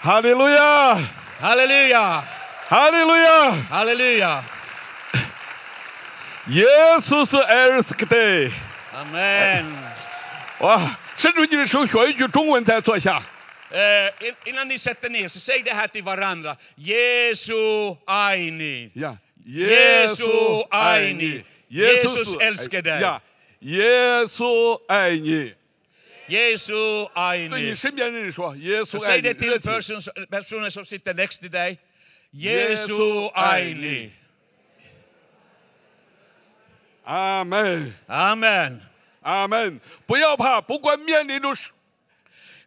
Halleluja! Halleluja! Halleluja! Halleluja! Jesus älskar dig! Amen. Wow. Eh, innan ni sätter ner, så säg det här till varandra. Jesu aini. Ja. Jesu aini. Jesus älskar dig. Ja. Jesu aini. Jesu aini. Jesu Säg det till person, uh, personen som sitter next till dig. Jesu aini. Amen. Amen. Amen.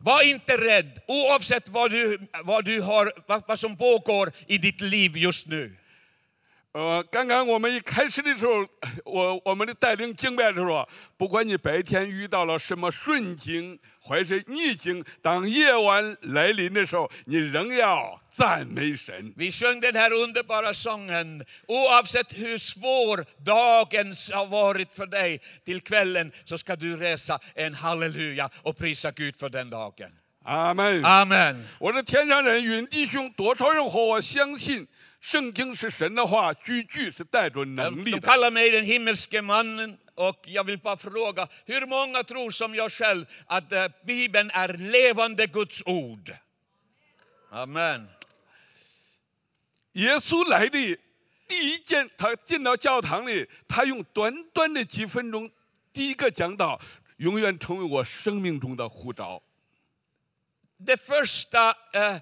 Var inte rädd, oavsett vad, du, vad, du har, vad som pågår i ditt liv just nu. 呃，刚刚我们一开始的时候，我我们的带领敬拜的时候，不管你白天遇到了什么顺境或是逆境，当夜晚来临的时候，你仍要赞美神。Vi sjöng den här underbara sången. Oavsett hur svår dagen har varit för dig till kvällen så ska du resa en halleluja och prisa Gud för den dagen. 阿门。Amen. 我是天上人，云弟兄，多少人和我相信，圣经是神的话，句句是带着能力 De 的。 kallar mig den himmelske mannen och jag vill bara fråga, hur många tror som jag själv att eh, Bibeln är levande Guds ord? Amen. 耶稣来的第一件，他进到教堂里，他用短短的几分钟，第一个讲道，永远成为我生命中的护照。 Det första eh,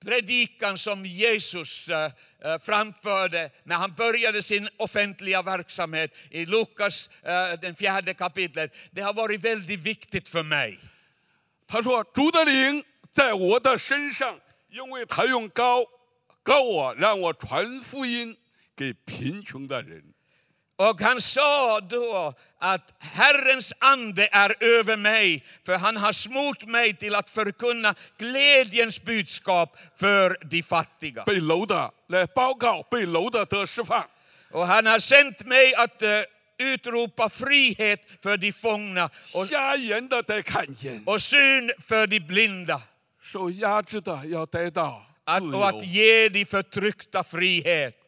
predikan som Jesus eh, eh, framförde när han började sin offentliga verksamhet i Lukas, eh, den fjärde kapitlet, det har varit väldigt viktigt för mig. 他说：“主的灵在我的身上，因为他用高高我，让我传福音给贫穷的人。 Och han sa då att Herrens ande är över mig, för han har smort mig till att förkunna glädjens budskap för de fattiga. Och han har sänt mig att eh, utropa frihet för de fångna och, och syn för de blinda. Att, och att ge de förtryckta frihet.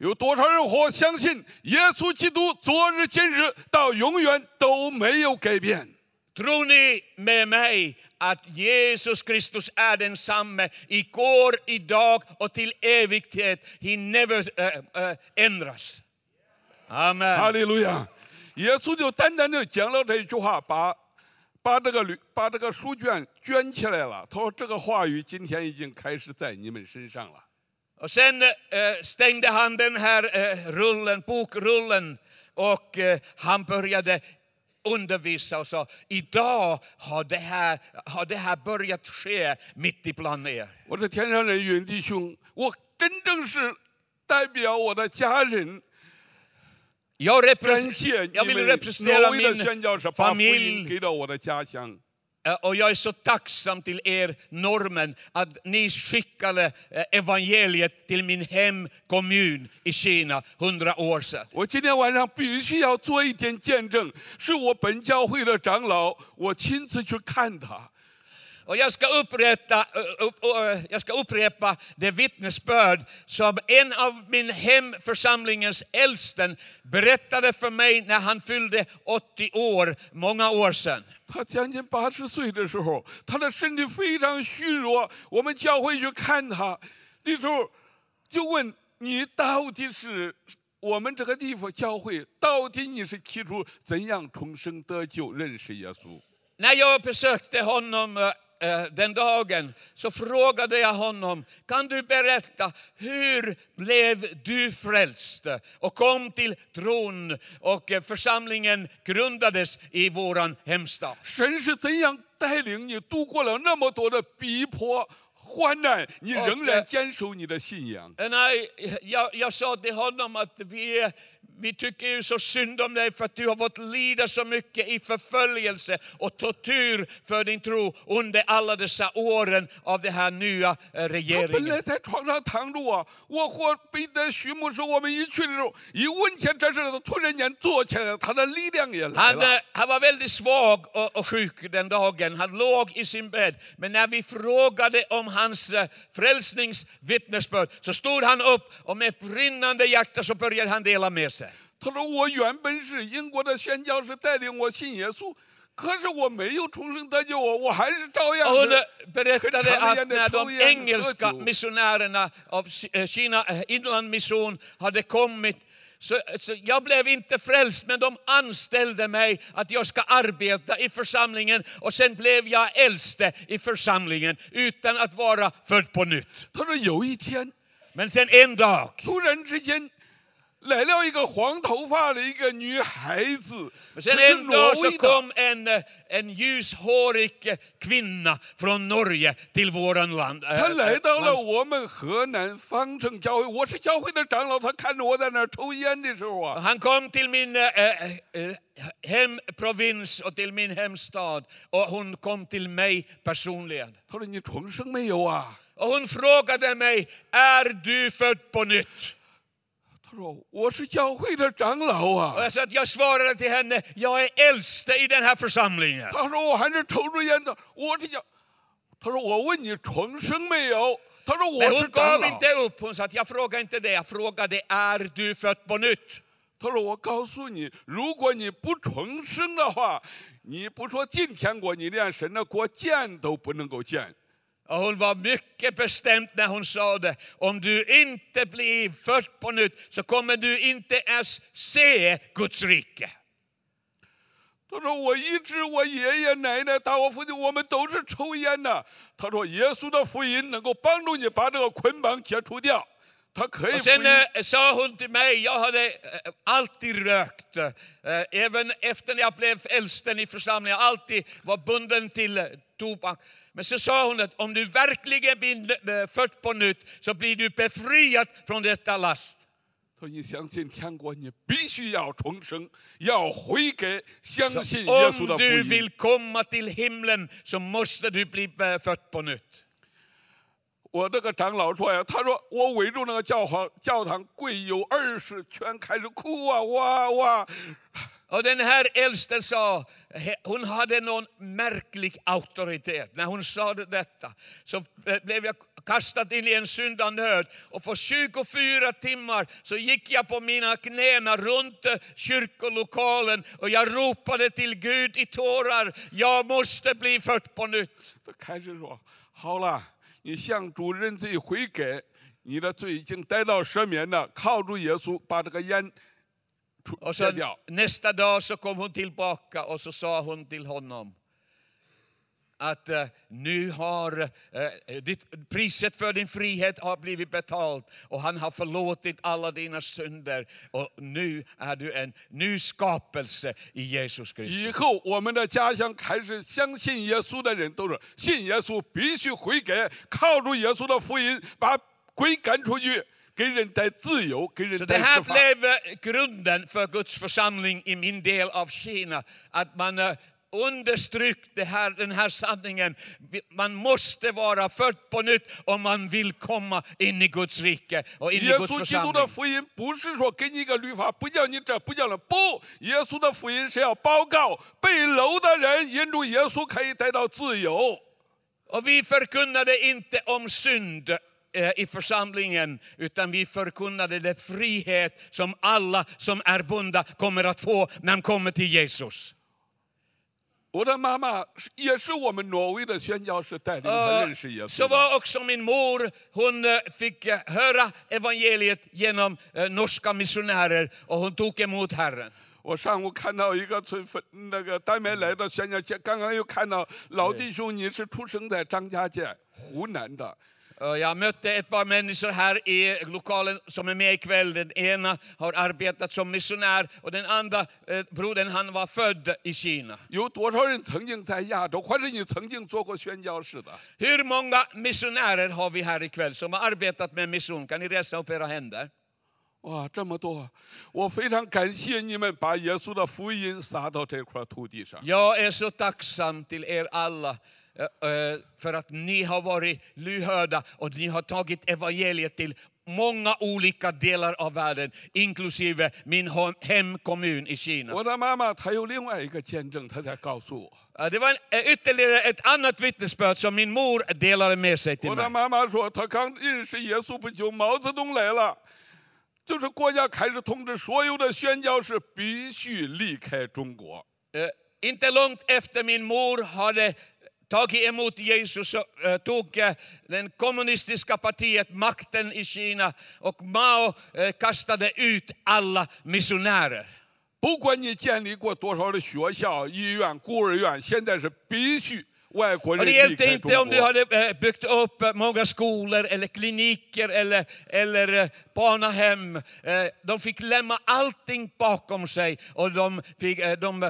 有多少人和我相信耶稣基督昨日今日到永远都没有改变？Tror ni med mig att Jesus Kristus är densamme igår, idag och till evighet? He never eh, eh, ändras. Amen. 利路亚！耶稣就单单的讲了这一句话，把把这个把这个书卷卷起来了。他说：“这个话语今天已经开始在你们身上了。Och sen eh, stängde han den här eh, rullen, bokrullen och eh, han började undervisa och sa idag har det, här, har det här börjat ske mitt ibland er. ”我的天上人云弟兄，我真正是代表我的家人， Jag, 感 repres- 谢你 jag vill 们 representera 挪威的宣教士 min 把福音 familj 给到我的家乡。 Eh, Och jag är så tacksam till er normen att ni skickade eh, evangeliet till min hemkommun i Kina hundra år sedan. 我今天晚上必须要做一点见证，是我本教会的长老，我亲自去看他。 Och jag ska, upprätta, eh, upp, eh, jag ska upprepa det vittnesbörd som en av min hemförsamlingens äldsten berättade för mig när han fyllde 80 år, många år sedan. 他将近八十岁的时候，他的身体非常虚弱。我们教会去看他那时候，就问你到底是我们这个地方教会，到底你是提出怎样重生得救、认识耶稣？När jag besökte honom eh, eh, den dagen så frågade jag honom, kan du berätta hur blev du frälst och kom till tron och eh, församlingen grundades i våran hemstad. 神是怎样带领你度过了那么多的逼迫、患难，你仍然坚守你的信仰？ Nej, jag, jag sa till honom att vi, vi tycker ju så synd om dig för att du har fått lida så mycket i förföljelse och tortyr för din tro under alla dessa åren av den här nya eh, 他本 regeringen. 来在床上躺着啊，我和彼得、徐牧师我们一去的时候，一问前这事，他突然间坐起来了，他的力量也来 Han, 了。 eh, han var väldigt svag och, och sjuk den dagen. Han låg i sin bädd. Men när vi frågade om hans eh, frälsningsvittnesbörd så stod han upp och med ett brinnande hjärta så började han dela med sig. 他说：“我原本是英国的宣教士带领我信耶稣，可是我没有重生得救，我我还是照样 Och hon 是 eh, berättade att när de Trojan engelska Hörtjo. missionärerna av eh, Kina eh, inlandmission hade kommit så, så jag blev inte frälst, men de anställde mig att jag ska arbeta i församlingen och sen blev jag äldste i församlingen utan att vara född på nytt. 他说有一天， Men sen en dag 突然之间 来了一个黄头发的一个女孩子， Men 这 sen 是 en 挪 dag så 威的。 kom en, eh, en ljushårig eh, kvinna från Norge till våran land. eh, 他来 eh, 到了 lands- 我们河南方城教会，我是教会的长老。他看着我在那儿抽烟的时候啊， Han kom till min eh, eh, hemprovins och till min hemstad och hon kom till mig personligen. 他说：“你重生没有啊 Och hon frågade mig, är du född på nytt?？” 他说：“我是教会的长老 Och 啊。 jag, sa att jag svarade till henne, jag är äldste i den här församlingen. ”他说：“我还是抽着烟的，我是教。”他说：“我问你重生没有？”他说：“ Men 我是 hon 长 gav 老。 inte upp, hon sa att jag frågar inte det, jag frågade, är du född på nytt? ”他说：“我告诉你，如果你不重生的话，你不说进天国，你连神的国见都不能够见。” Och hon var mycket bestämd när hon sa det. Om du inte blir född på nytt så kommer du inte ens se Guds rike. 他说：“我一直我爷爷奶奶打我父亲，我们都是抽烟的。”他说：“耶稣的福音能够帮助你把这个捆绑解除掉，他可以 Och 福 sen 音。 eh, sa hon till mig, jag hade eh, alltid rökt. Eh, även efter när jag blev äldsten i församlingen, jag alltid var bunden till eh, tobak. Men så sa hon att om du verkligen blir eh, född på nytt så blir du befriad från detta last. 他说：“你相信天国，你必须要重生，要悔改，相 Så 信耶稣的 om 福 du 音。 vill komma till himlen så måste du bli eh, född på nytt. ” 我这个长老说呀：“他说我围住那个教堂，教堂跪有二十，全开始哭啊，哇哇！ Och den här äldste sa, he- hon hade någon märklig auktoritet. När hon sa det- detta så eh, blev jag kastad in i en syndanöd. Och på 24 timmar så gick jag på mina knäna runt eh, kyrkolokalen och jag ropade till Gud i tårar, jag måste bli född på nytt. 他开始说：“好了， 你向主认罪悔改，你的罪已经得到赦免了，靠住耶稣把这个烟除 Och så 掉。nästa dag så kom hon tillbaka och så sa hon till honom att eh, nu har eh, ditt, priset för din frihet har blivit betalt och han har förlåtit alla dina synder och nu är du en ny skapelse i Jesus Kristus. 以后我们的家乡开始相信耶稣的人都是信耶稣，必须悔改，靠住耶稣的福音，把鬼赶出去，给人带自由，给人 Så 带 det här 释放。 blev eh, grunden för Guds församling i min del av Kina. Att man eh, understrykt det här, den här sanningen. Man måste vara född på nytt om man vill komma in i Guds rike och in i Guds församling. Vi förkunnade inte om synd eh, i församlingen, utan vi förkunnade den frihet som alla som är bundna kommer att få när de kommer till Jesus. 我的妈妈是也是我们挪威的宣教士带领她 Och 认识耶 så 稣的。 var också min mor, hon eh, fick eh, höra evangeliet genom eh, norska missionärer och hon tog emot Herren. 我上午看到一个村分那个单面来的宣教界，刚刚又看到老弟兄，你是出生在张家界湖南的， Och Jag mötte ett par människor här i lokalen som är med ikväll. Den ena har arbetat som missionär och den andra eh, brodern han var född i Kina. 有多少人曾经在亚洲，或者你曾经做过宣教士的？ Hur många missionärer har vi här ikväll som har arbetat med mission? Kan ni resa upp era händer? 哇，这么多！我非常感谢你们把耶稣的福音撒到这块土地上。 Jag är så tacksam till er alla eh, eh, för att ni har varit lyhörda och ni har tagit evangeliet till många olika delar av världen, inklusive min hem- hemkommun i Kina. 我的妈妈她有另外一个见证，她在告诉我， Eh, Det var en, eh, ytterligare ett annat vittnesbörd som min mor delade med sig till 我的 mig. 妈妈说，她刚认识耶稣不久，毛泽东来了，就是国家开始通知所有的宣教士必须离开中国。 Eh, Inte långt efter min mor hade tagit emot Jesus så eh, tog eh, den kommunistiska partiet makten i Kina och Mao eh, kastade ut alla missionärer. 不管你建立过多少的学校、医院、孤儿院，现在是必须外国 Och 人 det 离 hjälpte 开 inte om 中 du 国。 hade eh, byggt upp eh, många skolor eller kliniker eller, eller eh, barnahem. Eh, De fick lämna allting bakom sig och de, fick, eh, de eh,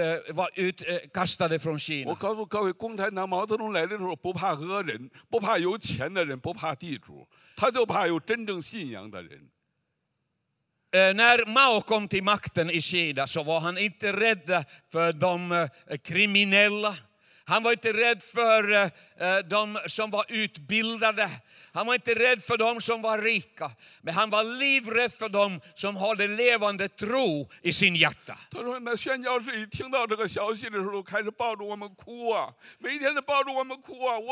eh, var utkastade från 我 Kina. 告诉各位，共产党毛泽东来的时候不怕恶人，不怕有钱的人，不怕地主，他就怕有真正信仰的人。 Eh, När Mao kom till makten i Kina så var han inte rädd för de eh, kriminella. Han var inte rädd för eh, eh, de som var utbildade. Han var inte rädd för de som var rika. Men han var livrädd för de som hade levande tro i sin hjärta.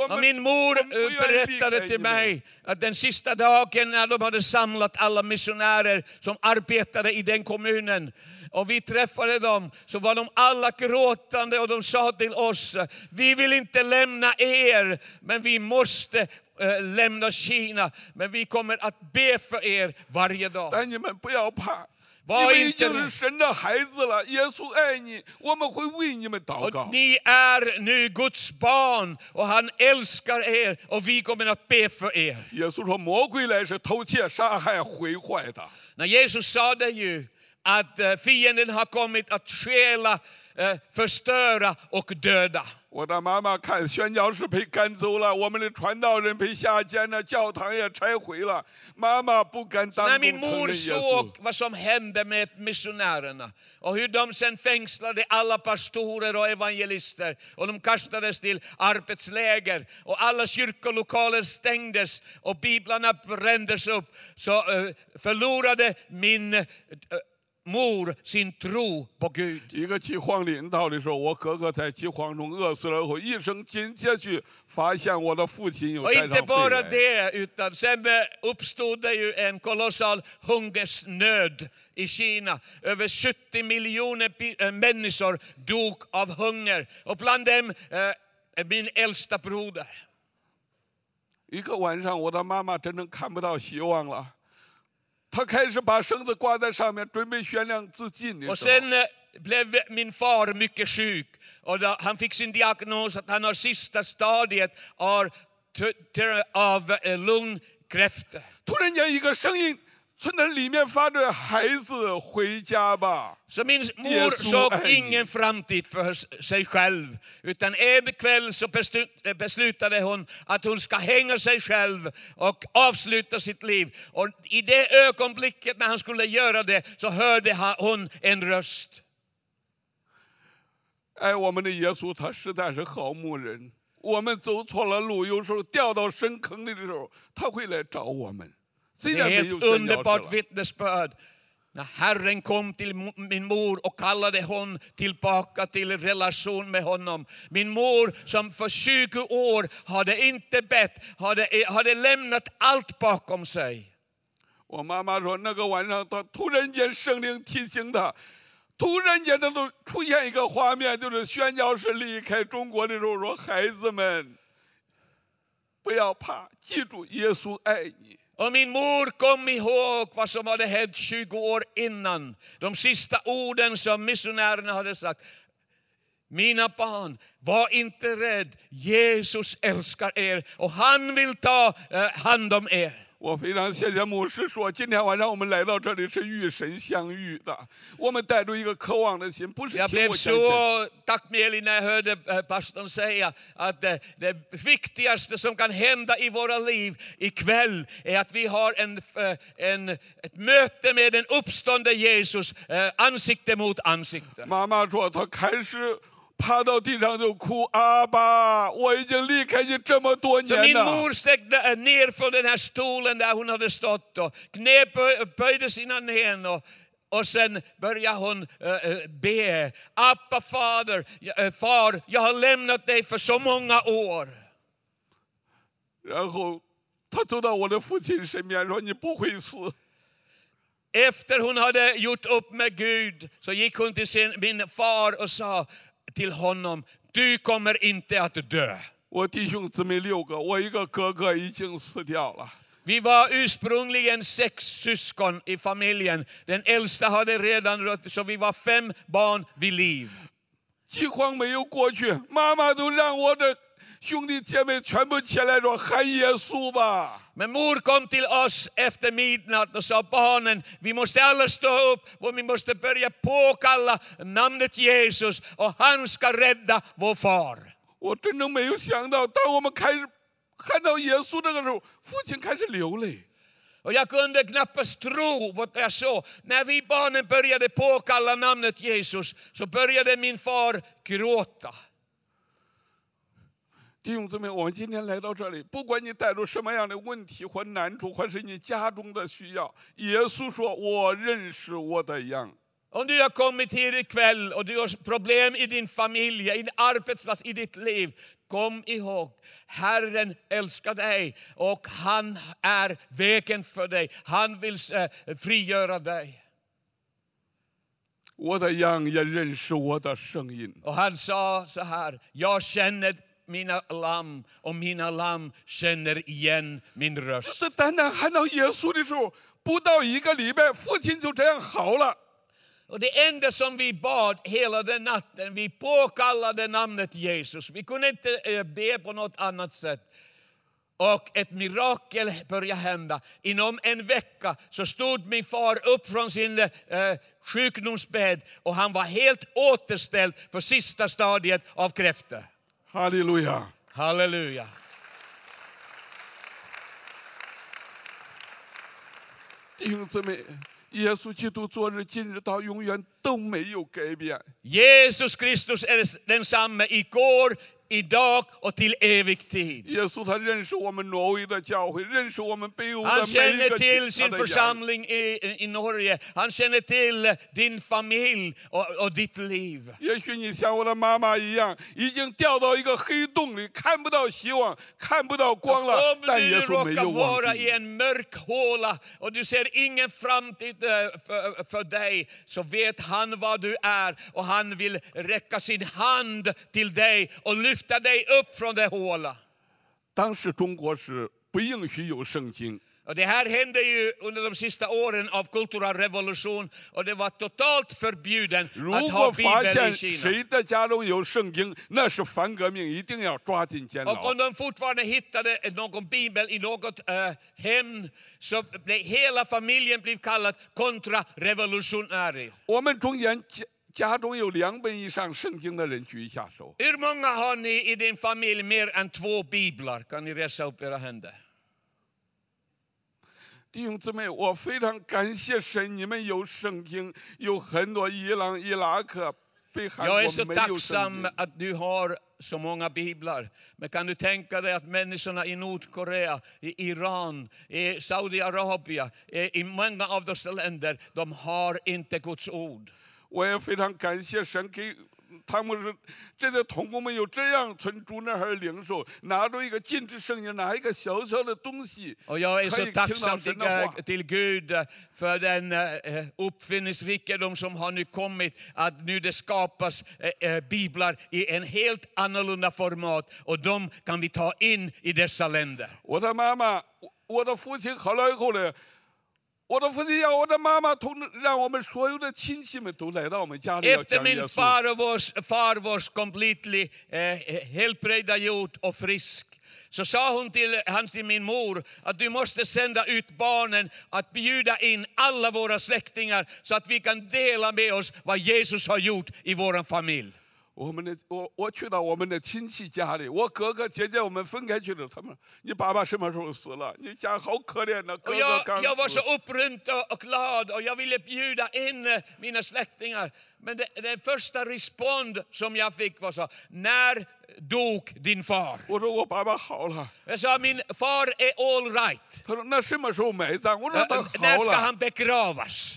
Och min mor eh, berättade till mig att den sista dagen när de hade samlat alla missionärer som arbetade i den kommunen och vi träffade dem så var de alla gråtande och de sa till oss, vi vill inte lämna er men vi måste eh, lämna Kina men vi kommer att be för er varje dag. 但你们不要怕，你 Var 们已 inte 经是 rädd. 神的孩子了。耶稣爱你，我们会为你们祷告 Och。ni är nu Guds barn och han älskar er och vi kommer att be för er. 耶稣说：“魔鬼来是偷窃、杀害、毁坏的。 När Jesus sa det ju att eh, fienden har kommit att stjäla, eh, förstöra och döda. ”我的妈妈看宣教士被赶走了，我们的传道人被下监了，教堂也拆毁了。妈妈不敢当 När 众 min 承 mor 认耶稣 såg。vad som hände med missionärerna och hur de sen fängslade alla pastorer och evangelister och de kastades till arbetsläger och alla kyrkolokaler stängdes och biblarna brändes upp så eh, förlorade min eh, mor sin tro på Gud. 一个饥荒临到的时候，我哥哥在饥荒中饿死了后，医生紧接去发现我的父亲有 Och 带上 inte 肺 bara 癌。 det, utan sen eh, uppstod det ju en kolossal hungersnöd i Kina. Över 70 miljoner pi- eh, människor dog av hunger och bland dem eh, min äldsta broder. 一个晚上，我的妈妈真正看不到希望了， 她开始把绳子挂在上面，准备悬梁自尽的 Och 时候， sen eh, blev min far mycket sjuk och då, han fick sin diagnos att han har sista stadiet av, t- t- av eh, lungkräftor. 突然间一个声音 从那里面发出：“孩子，回家吧。 Så min mor Jesus såg är ingen framtid för s- sig själv. Utan en kväll så beslut- beslutade hon att hon ska hänga sig själv och avsluta sitt liv. Och i det ögonblicket när han skulle göra det så hörde ha- hon en röst. 爱我们的耶稣，他实在是好牧人。我们走错了路，有时候掉到深坑里的时候，他会来找我们。 虽 Det 然 är 没有 ett 宣教士 underbart 了 vittnesbörd. När Herren kom till mo- min mor och kallade hon tillbaka till relation med honom. Min mor som för 20 år hade inte bett, hade, hade lämnat allt bakom sig. 我妈妈说，那个晚上，她突然间圣灵提醒她，突然间她都出现一个画面，就是宣教士离开中国的时候说：“孩子们，不要怕，记住耶稣爱你。 Och min mor kom ihåg vad som hade hänt 20 år innan. De sista orden som missionärerna hade sagt. Mina barn, var inte rädd. Jesus älskar er och han vill ta eh, hand om er. 我非常谢谢牧师说，今天晚上我们来到这里是与神相遇的。我们带着一个渴望的心，不是 Jag 听 blev 我讲讲 så tacknämlig när jag hörde eh, pastorn säga att eh, det viktigaste som kan hända i våra liv ikväll är att vi har en, eh, en, ett möte med den uppståndne Jesus eh, ansikte mot ansikte. 妈妈说，她开始 趴到地上就哭，阿爸，我已经离开你这么多 Så 年 min 了。 mor steg eh, ner från den här stolen där hon hade stått och knäböj- böjde sina knän och, och sen började hon eh, eh, be. Appa fader, ja, eh, far, jag har lämnat dig för så många år. 然后她走到我的父亲身边说：“你不会死。 Efter hon hade gjort upp med Gud så gick hon till sin, min far och sa till honom, du kommer inte att dö. ”我弟兄姊妹六个，我一个哥哥已经死掉了。 Vi var ursprungligen sex syskon i familjen. Den äldsta hade redan rött, så vi var fem barn vid liv. 饥荒没有过去，妈妈都让我的 兄弟姐妹全部起来说喊耶稣吧。 Men mor kom till oss efter midnatt och sa barnen, vi måste alla stå upp och vi måste börja påkalla namnet Jesus och han ska rädda vår far. 我真正没有想到，当我们开始看到耶稣这个时候，父亲开始流泪。 Och jag kunde knappast tro vad jag såg. När vi barnen började påkalla namnet Jesus så började min far gråta. 弟兄姊妹，我们今天来到这里，不管你带着什么样的问题或难处，或是你家中的需要，耶稣说：“我认识我的羊。 Om du har kommit hit ikväll och du har problem i din familj, i din arbetsplats, i ditt liv. Kom ihåg, Herren älskar dig och han är vägen för dig. Han vill eh, frigöra dig. 我的羊也认识我的声音。 Och han sa så här, jag känner mina lamm och mina lamm känner igen min röst. 这单单喊到耶稣的时候，不到一个礼拜，父亲就这样好了。 Och det enda som vi bad hela den natten, vi påkallade namnet Jesus. Vi kunde inte eh, be på något annat sätt. Och ett mirakel började hända. Inom en vecka så stod min far upp från sin eh, sjukdomsbädd och han var helt återställd för sista stadiet av kräftor. 哈利路亚！ Halleluja. 弟兄姊妹，耶稣基督昨日、今日到永远都没有改变。 Jesus Kristus är densamme igår, idag och till evig tid. Han känner till sin församling i, i Norge. Han känner till din familj och, och ditt liv. Om du råkar vara i en mörk håla och du ser ingen framtid eh, för, för dig så vet han vad du är och han vill räcka sin hand till dig och lyfta dig upp från den håla. 当时中国是不允许有圣经， Och det här hände ju under de sista åren av kulturell revolution och det var totalt förbjuden 如 att 果 ha 发 bibel 现 i Kina. 谁的家中有圣经，那是反革命，一定要抓进监 Och 牢 om。de fortfarande hittade någon bibel i något eh, hem så blev hela familjen blev kallad kontrarevolutionärer. 我们中间 家家中有两本以上圣经的人举一下手。 Hur många har ni i din familj mer än två biblar? Kan ni resa upp era händer? 弟兄姊妹，我非常感谢神，你们有圣经，有很多伊朗、伊拉克、北韩 Jag är 国 så 没有圣 tacksam 经。 att du har så många biblar. Men kan du tänka dig att människorna i Nordkorea, i Iran, i Saudiarabien, i i många av dessa länder, de har inte Guds ord. 我也非常感谢神给他们是这些童工们有这样从主那儿领受，拿着一个禁止圣经，拿一个小小的东西， Och jag är 可 så 以听到 tacksam 神 till, 的话。 till Gud eh, för den eh, uppfinningsrikedom som har nu kommit, att nu det skapas eh, eh, biblar i en helt annorlunda format och de kan vi ta in i dessa länder. 我的妈妈，我我的父亲好了以后呢， 我的父亲要我的妈妈同让我们所有的亲戚们都来到我们家里要 Efter 讲耶 min 稣。 far was, far was completely eh, helbrägdagjord och frisk så sa hon till, han till min mor att du måste sända ut barnen att bjuda in alla våra släktingar så att vi kan dela med oss vad Jesus har gjort i vår familj. 我们的我我去到我们的亲戚家里，我哥哥姐姐我们分开去了，他们你爸爸什么时候死了？你家好可怜呐，哥 Och 哥 jag, 刚 jag var 死 så。upprymd och, och glad och jag ville bjuda in eh, mina släktingar. Men det, den första respond som jag fick var så, när dog din far? 我说我爸爸好了， Jag sa, min far är all right. 他说那什么时候埋葬？我说 Eh, 他 När 好 ska 了。 han begravas?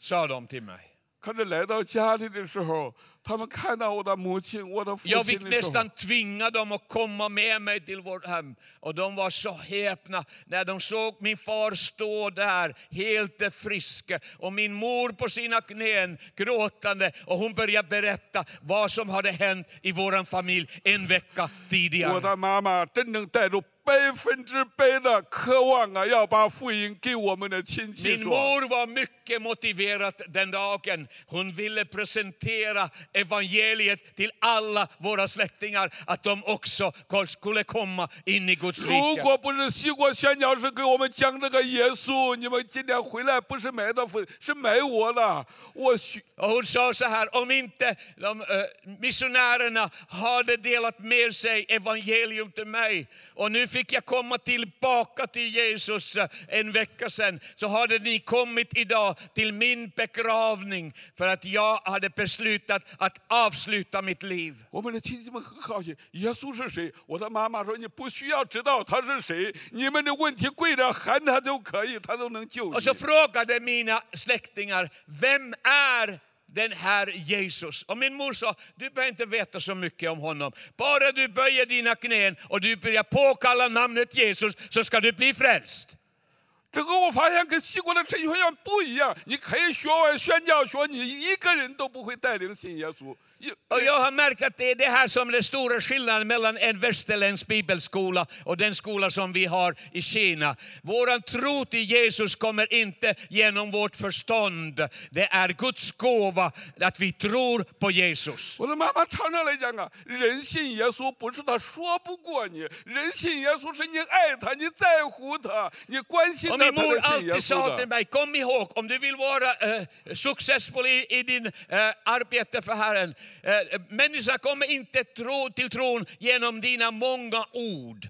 Sa de till mig. 可是来到家里的时候， 他们看到我的母亲、我的父 Jag 亲 fick 的时候， nästan tvinga dem att komma med mig till vårt hem. Och de var så häpna när de såg min far stå där helt frisk och min mor på sina knän gråtande och hon började berätta vad som hade hänt i vår familj en vecka 我 tidigare. 的妈妈真正带着 百分之百的渴望啊，要把福音给我们的亲戚 Min 说。 mor var mycket motiverad den dagen. Hon ville presentera evangeliet till alla våra släktingar, att de också skulle komma in i Guds 如 rike. 果不是西国宣教士给我们讲这个耶稣，你们今天回来不是买到福，是买我的。我需 Och hon sa så här, om inte de, eh, missionärerna hade delat med sig evangelium till mig och nu fick jag komma tillbaka till Jesus eh, en vecka sedan, så hade ni kommit idag till min begravning för att jag hade beslutat att avsluta mitt liv. 我们的亲戚们很好奇，耶稣是谁？我的妈妈说你不需要知道他是谁，你们的问题跪着喊他就可以，他都能救 Och så 你。 frågade mina släktingar, vem är den här Jesus? Och min mor sa, du behöver inte veta så mycket om honom. Bara du böjer dina knän och du börjar påkalla namnet Jesus så ska du bli frälst. 这个我发现跟西国的神学院不一样，你可以学完宣教学，你一个人都不会带领信耶稣。 一 Och jag har märkt att det är det här som är den stora skillnaden mellan en västerländsk bibelskola och den skola som vi har i Kina. Våran tro till Jesus kommer inte genom vårt förstånd. Det är Guds gåva att vi tror på Jesus. 我的妈妈常常来讲啊，人信耶稣不是他说不过你，人信耶稣是你爱他，你在乎他，你关心 Och 他， min 他 mor 才信耶 alltid 稣 sa till 的。 mig, kom ihåg, om du vill vara eh, successful i, i din eh, arbete för Herren, eh, Eh, eh, människor kommer inte till tron genom dina många ord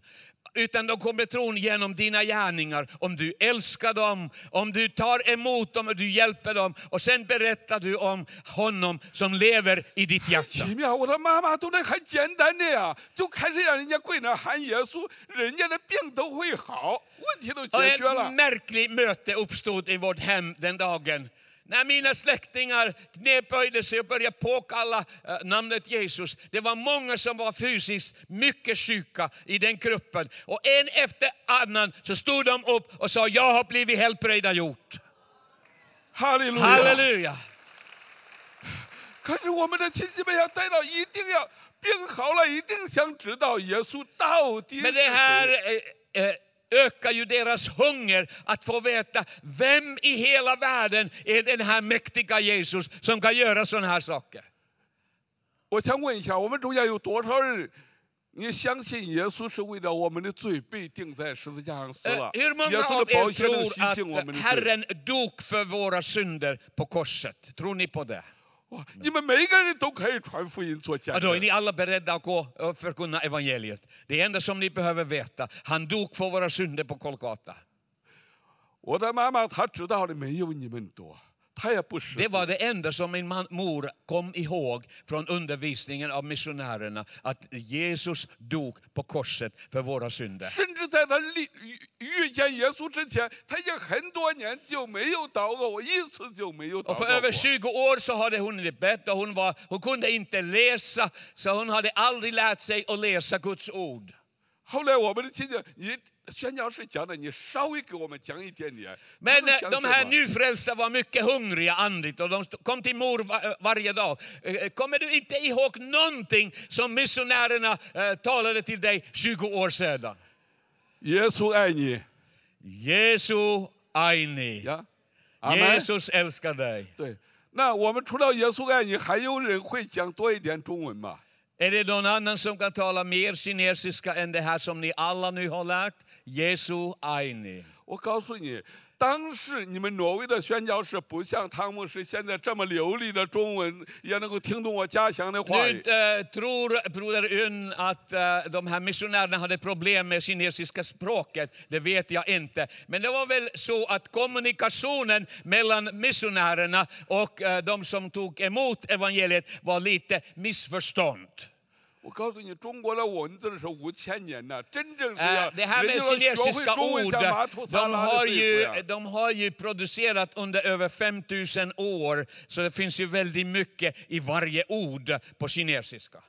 utan de kommer tron genom dina gärningar. Om du älskar dem, om du tar emot dem och du hjälper dem. Och sen berättar du om honom som lever i ditt hjärta. Och ett märkligt möte uppstod i vårt hem den dagen. När mina släktingar knäböjde sig och började påkalla eh, namnet Jesus. Det var många som var fysiskt mycket sjuka i den gruppen. Och en efter annan så stod de upp och sa, jag har blivit helbrägdagjort. 哈利路亚！ Halleluja! 可是我们的亲戚们要带到，一定要病好了，一定想知道耶稣到底是 Men det här 谁。 eh, eh, ökar ju deras hunger att få veta vem i hela världen är den här mäktiga Jesus som kan göra sådana här saker. 我想问一下，我们中间有多少人，你相信耶稣是为了我们的罪被钉在十字架上死 Eh, 了？ Hur 耶 många 稣 av 的宝 er 血能 tror 洗 att 净我们的罪。 Herren dog för våra synder på korset? Tror ni på det? Och, ja, men mig kan inte okej okay, få in så kärlek. Då är ni alla beredda att gå eh, och förkunna evangeliet. Det enda som ni behöver veta, han dog för våra synder på Kolgata. Och det mamma att hattu, det har det mig och inte då. Det var det enda som min mor kom ihåg från undervisningen av missionärerna, att Jesus dog på korset för våra synder. Och för över 20 år så hade hon det bett och hon, var, hon kunde inte läsa, så hon hade aldrig lärt sig att läsa Guds ord. 后来我们的亲戚，你宣教士讲的，你稍微给我们讲一点点。 Men 他们 eh, 相 de 信 här 吗 nyfrälsta var mycket hungriga andligt och de st- kom till mor va- varje dag. Eh, Kommer du inte ihåg någonting som missionärerna eh, talade till dig 20 år sedan? 耶稣爱你 Jesu aini. 呀，阿门。 Jesus älskar dig. 对，那我们除了耶稣爱你，还有人会讲多一点中文吗？ är det någon annan som kan tala mer kinesiska än det här som ni alla nu har lärt? Jesu aini. Och 当时你们挪威的宣教士不像汤姆士现在这么流利的中文，也能够听懂我家乡的话 Nu 语。 eh, tror broder Yun att eh, de här missionärerna hade problem med kinesiska språket, det vet jag inte. Men det var väl så att kommunikationen mellan missionärerna och eh, de som tog emot evangeliet var lite missförstånd. 我告诉你，中国的文字是五千年的，真正是 Eh, 要 Det här 人 med 家要学会 kinesiska 中文 ord, 像马土萨 de 拉的 har, 岁数 ju, 呀。 de har ju producerat under över 5000 år, så det finns ju väldigt mycket i varje ord på kinesiska.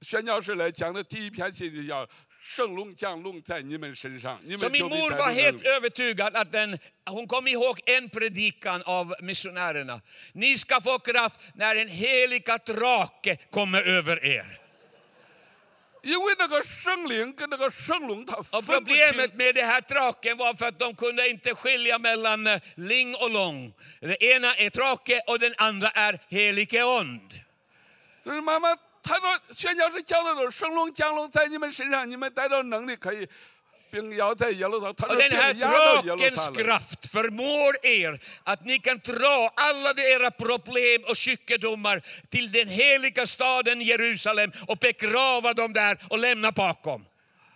宣教士来讲的第一篇信息叫“ så min mor var helt övertygad att den, hon kom ihåg en predikan av missionärerna. Ni ska få kraft när den heliga drake kommer över er. Problemet med den här draken var för att de kunde inte skilja mellan eh, ling och lång. Den ena är drake och den andra är helige ond. 他说宣教士教的都是圣龙降龙在你们身上，你们带着能力可以并要在耶路撒冷。他 Och 说 den 并 här 压到耶路 drakens 撒冷。 kraft förmår er att ni kan dra alla era problem och sjukdomar till den heliga staden Jerusalem och begrava dem där och lämna bakom.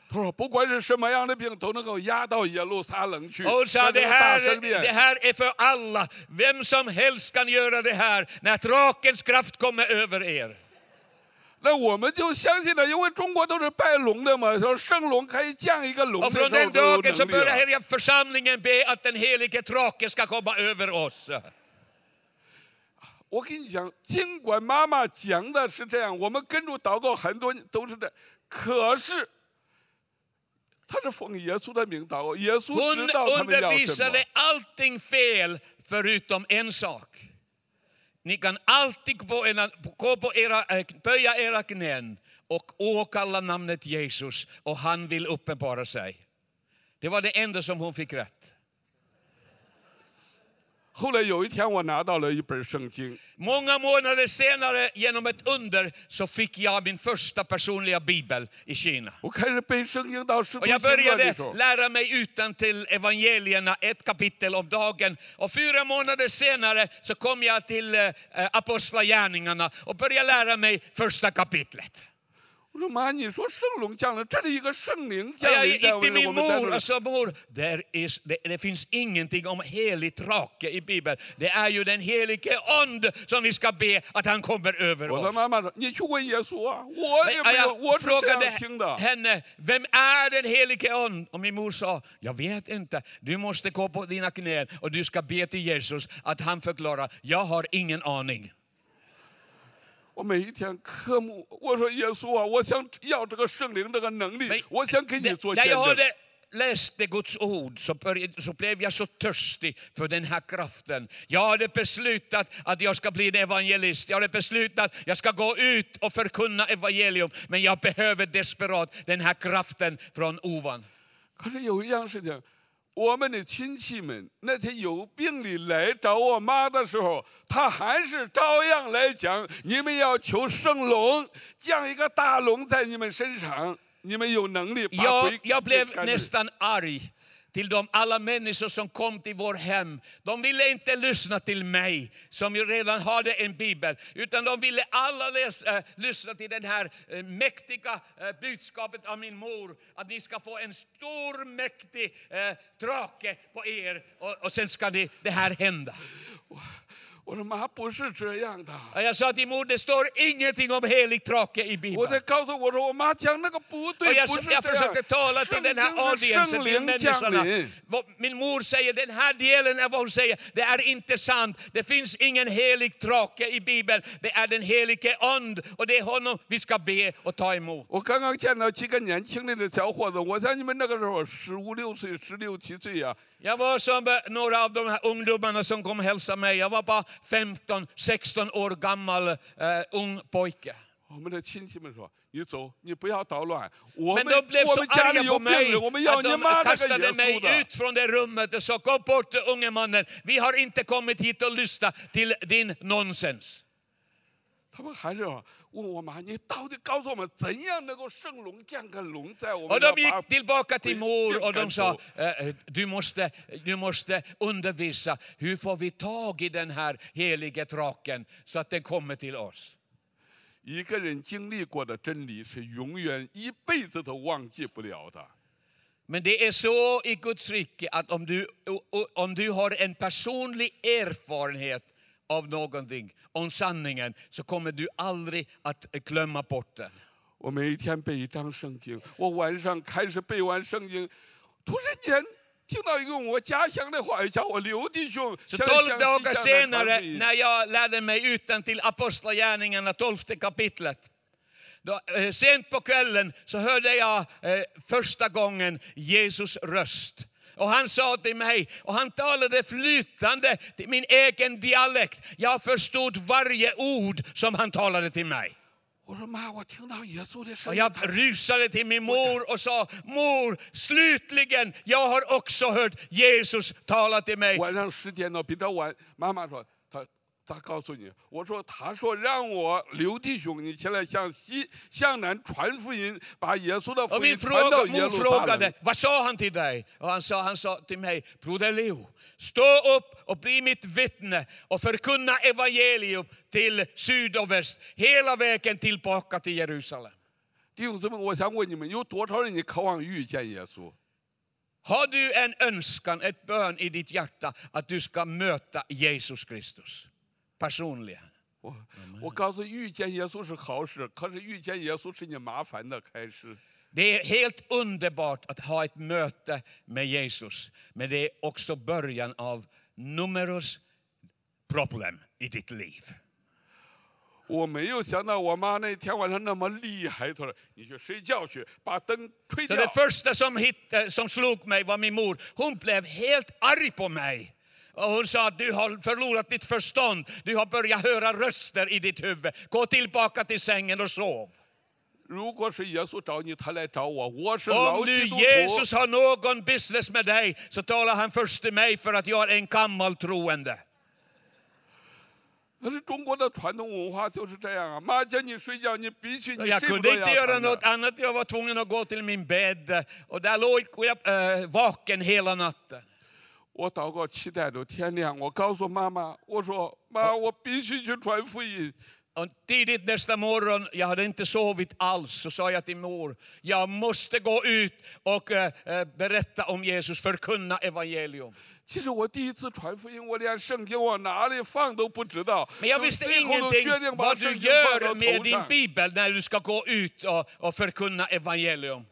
他说不管是什么样的病，都能够压到耶路撒冷去。 Och hon sa 那 det 个大 här, 圣殿 det här är för alla. Vem som helst kan göra det här när drakens kraft kommer över er. 那我们就相信了，因为中国都是拜龙的嘛，说圣龙可以降一个龙的 Och 时候 från den 都有 dagen så 能力 började 了。 hela församlingen be att den helige drake ska komma över oss. 我跟你讲，尽管妈妈讲的是这样，我们跟住祷告很多年都是这样，可是他是奉耶稣的名祷告，耶稣 Hon 知道他们要什么 undervisade。allting fel förutom en sak. Ni kan alltid gå på ena, gå på era, eh, böja era knän och åkalla namnet Jesus och han vill uppenbara sig. Det var det enda som hon fick rätt. 后来有一天，我拿到了一本圣经， Många månader senare, genom ett under, så fick jag min första personliga bibel i Kina. 我开始背圣经到使徒 Och 行 jag 传的 började 时候， lära mig utan till evangelierna, ett kapitel om dagen. Och fyra månader senare så kom jag till eh, Apostlagärningarna och började lära mig första kapitlet. 我说妈，你说圣龙降临，这里一个圣灵 Och 降 jag 临 gick 在我 till 们 min 我们在这 mor 里 och sa, mor, there is, det, det finns ingenting om helig drake i Bibeln. Det är ju den helige ond som vi ska be att han kommer över 我的 oss. 妈妈说：“你去问耶稣啊，我 Men 也没有， jag 我是这样 frågade 听的。 henne, vem är den helige ond? Och min mor sa, jag vet inte. Du måste gå på dina knän och du ska be till Jesus att han förklarar, jag har ingen aning. 我每一天科目，我说耶稣啊，我想要这个圣灵这个能力 Men，我想给你 det- 做 När 见 jag 证。 hade läste Guds ord så, började, så blev jag så törstig för den här kraften. Jag hade beslutat att jag ska bli en evangelist. Jag hade beslutat att jag ska gå ut och förkunna evangelium. Men jag behöver desperat den här kraften från ovan. 可是有一样事情， 我们的亲戚们那天有病的来找我妈的时候，她还是照样来讲：你们要求圣龙降一个大龙在你们身上，你们有能力把 Jag, 鬼 jag blev 赶出去 nästan arg till de alla människor som kom till vår hem. De ville inte lyssna till mig som ju redan hade en bibel, utan de ville alla läsa, äh, eh, lyssna till det här äh, mäktiga äh, budskapet av min mor, att ni ska få en stor mäktig äh, drake på er och, och sen ska det, det här hända. 我说妈，不是这样的。 Och jag sa till mor, det står ingenting om helig drake i 我 bibeln. 在告诉我说，我妈讲那个不 Och 对， jag, 不是 jag 这样 försökte。tala till 圣 den här 经是 audiencen, 圣 till 灵降 människorna. 临。 Vad Min mor säger, den här delen av vad hon säger, det är inte sant. Det finns ingen helig drake i Bibeln. Det är den helige ond och det är honom vi ska be och ta emot. 我刚刚见到几个年轻的小伙子，我想你们那个时候十五六岁、十六七岁呀、 jag var som några av de här ungdomarna som kom och hälsade mig. Jag var bara 15-16 år gammal eh, ung pojke. Men de blev så arga på mig att de kastade mig ut från det rummet och sa, gå bort unge mannen, vi har inte kommit hit och lyssna till din nonsens. 他们还是问我妈，你到底告诉我们怎样能够圣龙降个龙在我们 Och 的 de gick tillbaka till mor och de Kan sa, få. eh, eh, du måste, du måste undervisa, hur får vi tag i den här helige draken så att den kommer till oss? 一个人经历过的真理是永远一辈子都忘记不了的。 Men det är så i Guds rike att om du, o- o- om du har en personlig erfarenhet av någonting, om sanningen, så kommer du aldrig att glömma bort den. 我每一天背一张圣经，我晚上开始背完圣经，突然间听到一个我家乡的话语，叫我刘弟兄。 Så 向来 tolv 向 dagar 西向南传 senare, 福音 när jag lärde mig utan till Apostlagärningarna, tolfte kapitlet, då, eh, sent på kvällen så hörde jag eh, första gången Jesus röst. Och han sa till mig, och han talade flytande till min egen dialekt. Jag förstod varje ord som han talade till mig. 我说妈，我听到耶稣的声 Och 音。 jag 他 rusade till min mor och sa, mor, slutligen, jag har också hört Jesus tala till mig. 晚上十点多比较晚，妈妈说 他他告诉你，我说他说让我刘弟兄，你前来向西向南传福音，把耶稣的 Och 福音 min 传到 fråga, 耶 mor 路撒冷 frågade, vad sa han till dig? Och han sa, han sa till mig, broder Leo, stå upp och bli mitt vittne och förkunna evangelium till syd och väst, hela vägen tillbaka till Jerusalem. 弟兄姊妹，我想问你们，有多少人你渴望遇见耶稣？ Har du en önskan, ett bön i ditt hjärta att du ska möta Jesus Kristus personligen? 我我告诉你，遇见耶稣是好事，可是遇见耶稣是你麻烦的开始。 Det är helt underbart att ha ett möte med Jesus, men det är också början av numerous problem i ditt liv. 我没有想到我妈那天晚上那么厉害，她说：“你去睡觉去，把灯吹 Så 掉 det。första som, hit, eh, som slog mig var min mor. Hon blev helt arg på mig. Och hon sa att du har förlorat ditt förstånd. Du har börjat höra röster i ditt huvud. Gå tillbaka till sängen och sov. 如果是耶稣找你，他来找我，我是 Om 老 nu 基督徒。 Jesus har någon business med dig så talar han först till mig för att jag är en gammal troende. 可是中国的传统文化就是这样啊，妈叫你睡觉，你必须你 Jag 睡不 kunde 着 inte 要 göra 传的 något annat. Jag var tvungen att gå till min bädd. Och där låg jag eh, vaken hela natten. 我祷告期待着天亮，我告诉妈妈，我说妈，我必须去传福音。 Och tidigt nästa morgon, jag hade inte sovit alls, så sa jag till mor, jag måste gå ut och eh, eh, berätta om Jesus, förkunna evangelium. 其实我第一次传福音，我连圣经往哪里放都不知道。 Men jag 就 visste 最后都 ingenting 决定把 vad du 圣经放 gör 到 med 头 din 上。 bibel när du ska gå ut och, och förkunna evangelium.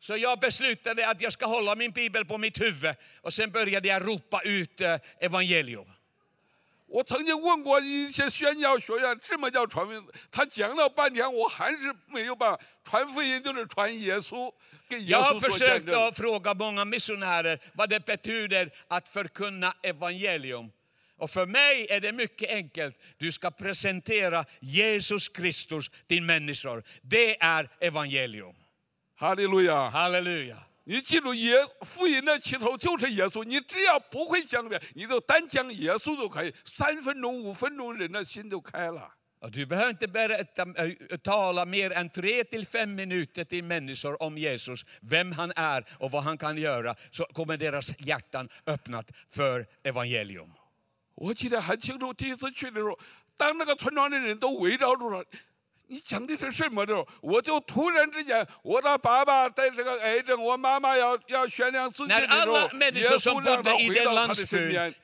Så jag beslutade att jag ska hålla min bibel på mitt huvud och sen började jag ropa ut eh, evangelium. 我曾经问过一些宣教学院，什么叫传福音？他讲了半天，我还是没有办法。传福音就是传耶稣，给耶 Jag har 稣做见 försökt 证。 att fråga många missionärer vad det betyder att förkunna evangelium. Och för mig är det mycket enkelt. Du ska presentera Jesus Kristus till människor. Det är evangelium. 哈利路亚！ Halleluja. 你记住，耶福音的起头就是耶稣。你只要不会讲别，你就单讲耶稣就可以，三分钟、五分钟，人的心就开了。 Och du behöver inte berätta, äh, tala mer än tre till fem minuter till människor om Jesus, vem han är och vad han kan göra, så kommer deras hjärtan öppnat för evangelium. 我记得很清楚，第一次去的时候，当那个村庄的人都围绕住了。 你讲的是什么的？我就突然之间，我的爸爸得这个癌症，我妈妈要要悬梁自尽的时候，耶稣让他回到他的身边。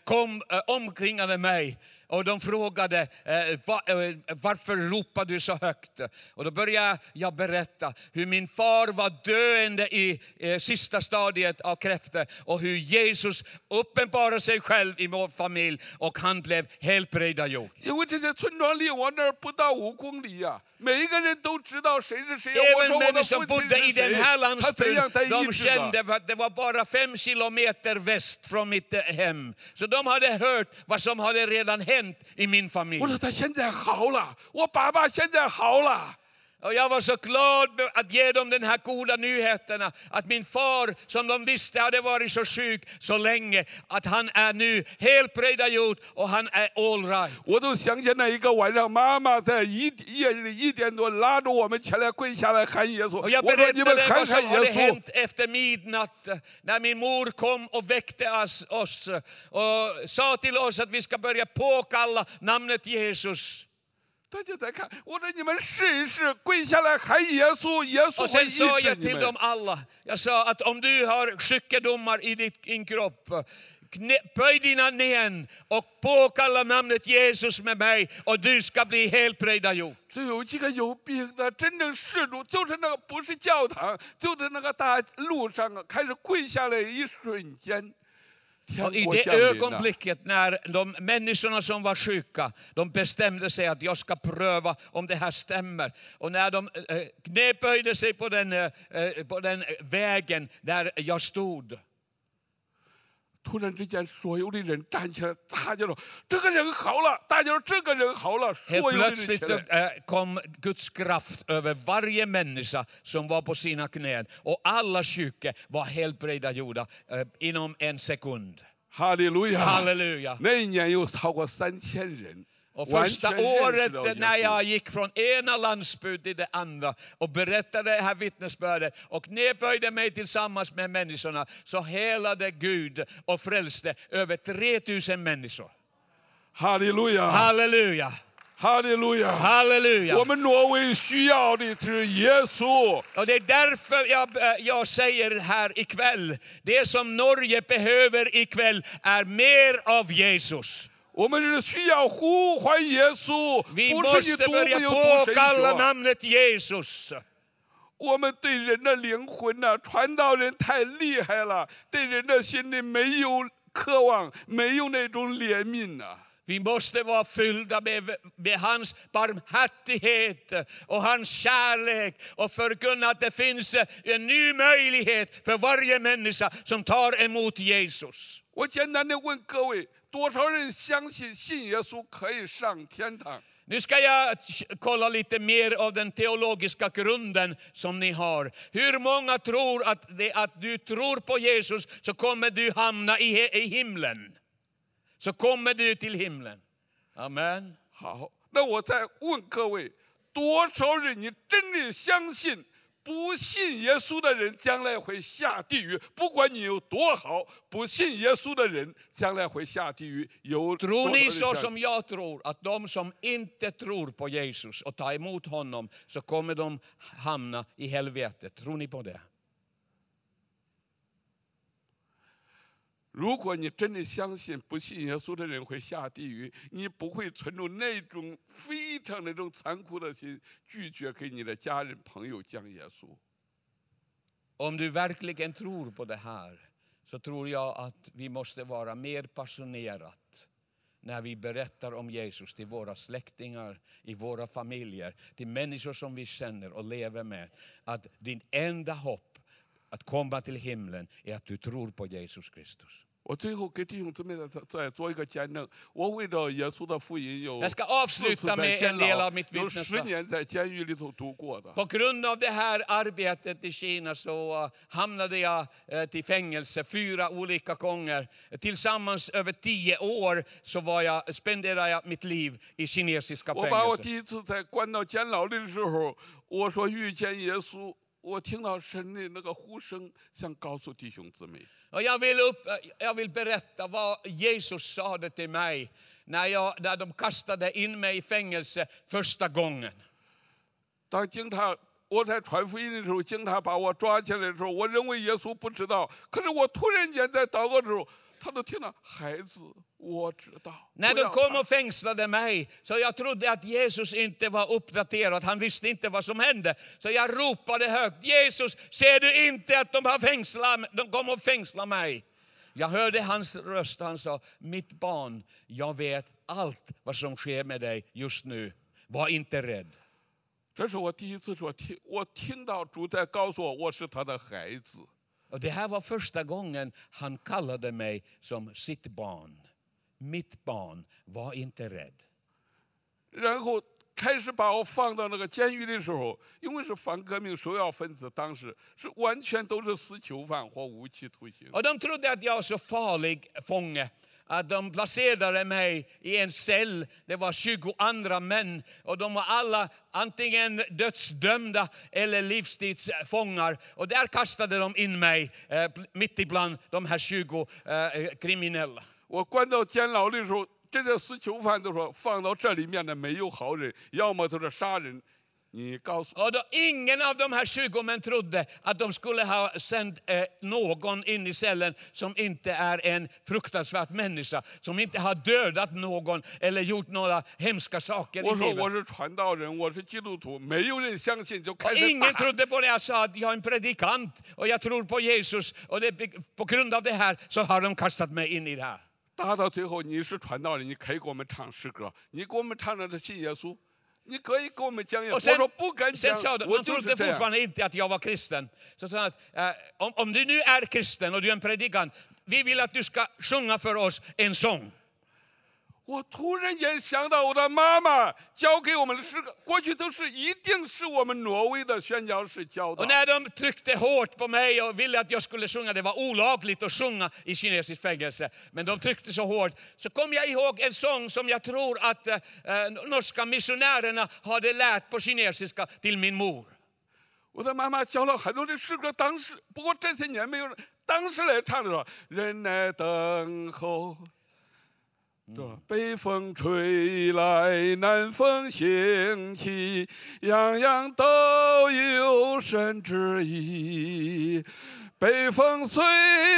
och de frågade eh, va, eh, varför ropar du så högt? Och då började jag berätta hur min far var döende i eh, sista stadiet av kräftor och hur Jesus uppenbarade sig själv i vår familj och han blev helbrägdagjord. 因为这些村庄离我那儿不到五公里呀、每一个人都知道谁是谁。我 Även 说我的 människor 父 som 亲 bodde 是 i den 谁， här 他怎样 landsbyn, 在医 de 治的？ kände att det var bara fem kilometer väst från mitt eh, hem. Så de hade hört vad som hade redan hänt i min familj. 我说他现在好了，我爸爸现在好了。Och jag var så glad att ge dem den här goda nyheterna, att min far, som de visste hade varit så sjuk så länge, att han är nu helbrägdagjord och han är all right. 我都想起那一个晚上，妈妈在一夜里一点多拉着我们起来跪下来喊耶稣。 Och jag 我说你们 berättade 喊 vad 喊 som 耶 hade 稣。 hänt efter midnatt när min mor kom och väckte oss, oss och sa till oss att vi ska börja påkalla namnet Jesus. 他就在看，我说你们试一试，跪下来喊耶稣，耶稣 Och 会 sen sa 医治 jag 你 till 们 dem。alla, jag sa att om du har sjukdomar i ditt- din kropp, knä, böj dina knän och påkalla namnet Jesus med mig och du ska bli helbrägdagjord. 只有几个有病的真正施主，就是那个不是教堂，就是那个大路上啊，开始跪下来一瞬间，天 och I det ögonblicket när de människorna som var sjuka, de bestämde sig att jag ska pröva om det här stämmer. Och när de eh, eh, knäböjde sig på den, eh, på den vägen där jag stod, 突然之间，所有的人站起来，大家说这个人好了，大家说这个人好了， helt 所有的人起 plötsligt så, 来。 eh, kom Guds kraft över varje människa som var på sina knän. Och alla sjuka var helbrägdagjorda eh, inom en sekund. 哈利路亚！ Halleluja! 那一年有超过三千人， Och 完 första 全认识 året 到耶 när 稣 jag gick från ena landsbygd till det andra och berättade det här vittnesbördet och nedböjde mig tillsammans med människorna så helade Gud och frälste över 3000 människor. 哈利路亚！ Halleluja! 哈利路亚！ Halleluja! 我们挪威需要的是耶稣。 Och det är därför jag, eh, jag säger här ikväll, det som Norge behöver ikväll är mer av Jesus. 我们是需要呼唤耶稣， Vi 不是你 måste 多么 börja 有多神 påkalla 说。 namnet Jesus. 我们对人的灵魂呐、传道人太厉害了，对人的心里没有渴望，没有那种怜悯呐、 Vi måste vara fyllda med, med hans barmhärtighet och hans kärlek och förkunna att det finns en ny möjlighet för varje människa som tar emot Jesus. 我简单的问各位， 多少人相信信耶稣可以上天堂？ Nu ska jag kolla lite mer av den teologiska grunden som ni har. Hur många tror att, det, att du tror på Jesus så kommer du hamna i, he- i himlen? Så kommer du till himlen. Amen. 好，那我再问各位，多少人你真的相信？ 不信耶稣的人将来会下地狱，不管你有多好，不信耶稣的人将来会下地狱。有多 Tror 少 ni så som jag tror, att de som inte tror på Jesus och tar emot honom, så kommer de hamna i helvetet? Tror ni på det? 如果你真的相信不信耶稣的人会下地狱，你不会存着那种非常那种残酷的心，拒绝给你的家人朋友讲耶稣。 Om du verkligen tror på det här, så tror jag att vi måste vara mer passionerat när vi berättar om Jesus till våra släktingar, i våra familjer, till människor som vi känner och lever med. Att din enda hopp att komma till himlen är att du tror på Jesus Kristus. 我最后给弟兄姊妹再再做一个见证，我为着耶稣的福音有 Jag ska 四次 avsluta 在 med 监 en del 牢 av，mitt 有十 vittnesbörd. 年在监狱里头度过的。 På grund av det här arbetet i Kina så uh, hamnade jag uh, till fängelse fyra olika gånger. Tillsammans över tio år så var jag, spenderade jag mitt liv i kinesiska 我把我 fängelser. 第一次在关到监牢里的时候，我说遇见耶稣， 我听到神的那个呼声，想告诉弟兄姊妹。 Och jag, vill upp, uh, jag vill berätta vad Jesus sade till mig när, jag, när de kastade in mig i fängelse första gången. 当警察我在传福音的时候，警察把我抓起来的时候，我认为耶稣不知道，可是我突然间在祷告的时候， 他都听到孩子，我知道。 När 不 de 要 kom 怕 och fängslade mig, så jag trodde att Jesus inte var uppdaterad, han visste inte vad som hände. Så jag ropade högt, Jesus, ser du inte att de har fängslat, de kom och fängslat mig? Jag hörde hans röst, han sa, mitt barn, jag vet allt vad som sker med dig just nu. Var inte rädd. 这是我第一次说听，我听到主在告诉我，我是他的孩子。 Och det här var första gången han kallade mig som sitt barn. Mitt barn, var inte rädd. 然后 开始把我放到那个监狱的时候，因为是反革命首要分子，当时是完全都是死囚犯或无期徒刑。 Och de trodde att jag var så farlig fånge att de placerade mig i en cell. Det var 20 andra män och de var alla antingen dödsdömda eller livstidsfångar. Och där kastade de in mig eh, mitt ibland de här 20 eh, kriminella. 我关到监牢的时候，这些死囚犯都说放到这里面的没有好人，要么都是杀人。 你告诉我， Och då ingen av de här 20 män trodde att de skulle ha sänt eh, någon in i cellen som inte är en fruktansvärd människa, som inte har dödat någon eller gjort några hemska saker i 我说 livet. 我是传道人，我是基督徒，没有人相信，就开 Och 始 ingen 打。 trodde på det jag sa, att jag är en predikant och jag tror på Jesus. Och det, på grund av det här så har de kastat mig in i det här. 打到最后，你是传道人，你可以给我们唱诗歌，你给我们唱着这信耶稣， ni kan ju komma till mig. Och sen, sen sa de, han trodde fortfarande inte att jag var kristen. Så sa han att eh, om, om du nu är kristen och du är en predikant, vi vill att du ska sjunga för oss en sång. 我突然间想到我的妈妈教给我们的诗歌，过去都是一定是我们挪威的宣教士教导 Och。när de tryckte hårt på mig och ville att jag skulle sjunga, det var olagligt att sjunga i kinesiskt fängelse, men de tryckte så hårt, så kom jag ihåg en sång som jag tror att eh, norska missionärerna hade lärt på kinesiska till min mor. 我的妈妈教了很多的诗歌，当时不过这些年没有人，当时来唱的说：“人来等候。” 对吧？北风吹来，南风兴起，样样都有神旨意。北风虽